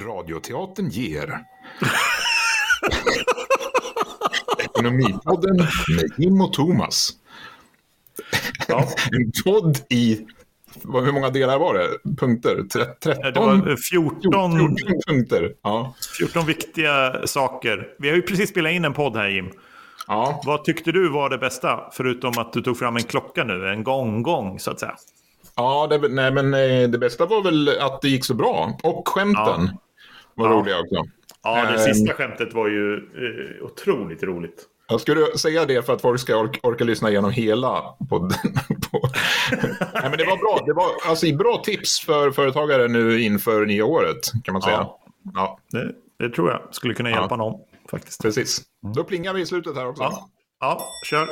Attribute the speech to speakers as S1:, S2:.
S1: Radioteatern ger. Ekonomipodden med Jim och Thomas.
S2: Ja.
S1: En podd i, hur många delar var det? Punkter? Tre- 13?
S2: Det var 14,
S1: 14 punkter. Ja.
S2: 14 viktiga saker. Vi har ju precis spelat in en podd här Jim.
S1: ja.
S2: Vad tyckte du var det bästa? Förutom att du tog fram en klocka nu, en gång-gång så att säga.
S1: Ja, det, nej, men eh, det bästa var väl att det gick så bra. Och skämten var
S2: Ja.
S1: roliga också.
S2: Ja, det
S1: Ehm.
S2: sista skämtet var ju eh, otroligt roligt.
S1: Jag skulle säga det för att folk ska orka, orka lyssna igenom hela podden. Nej, men det var bra. Det var alltså, bra tips för företagare nu inför nya året, kan man säga.
S2: Ja.
S1: Ja,
S2: Det, det tror jag skulle kunna hjälpa någon faktiskt.
S1: precis. Då plingar vi i slutet här också.
S2: Ja, ja kör.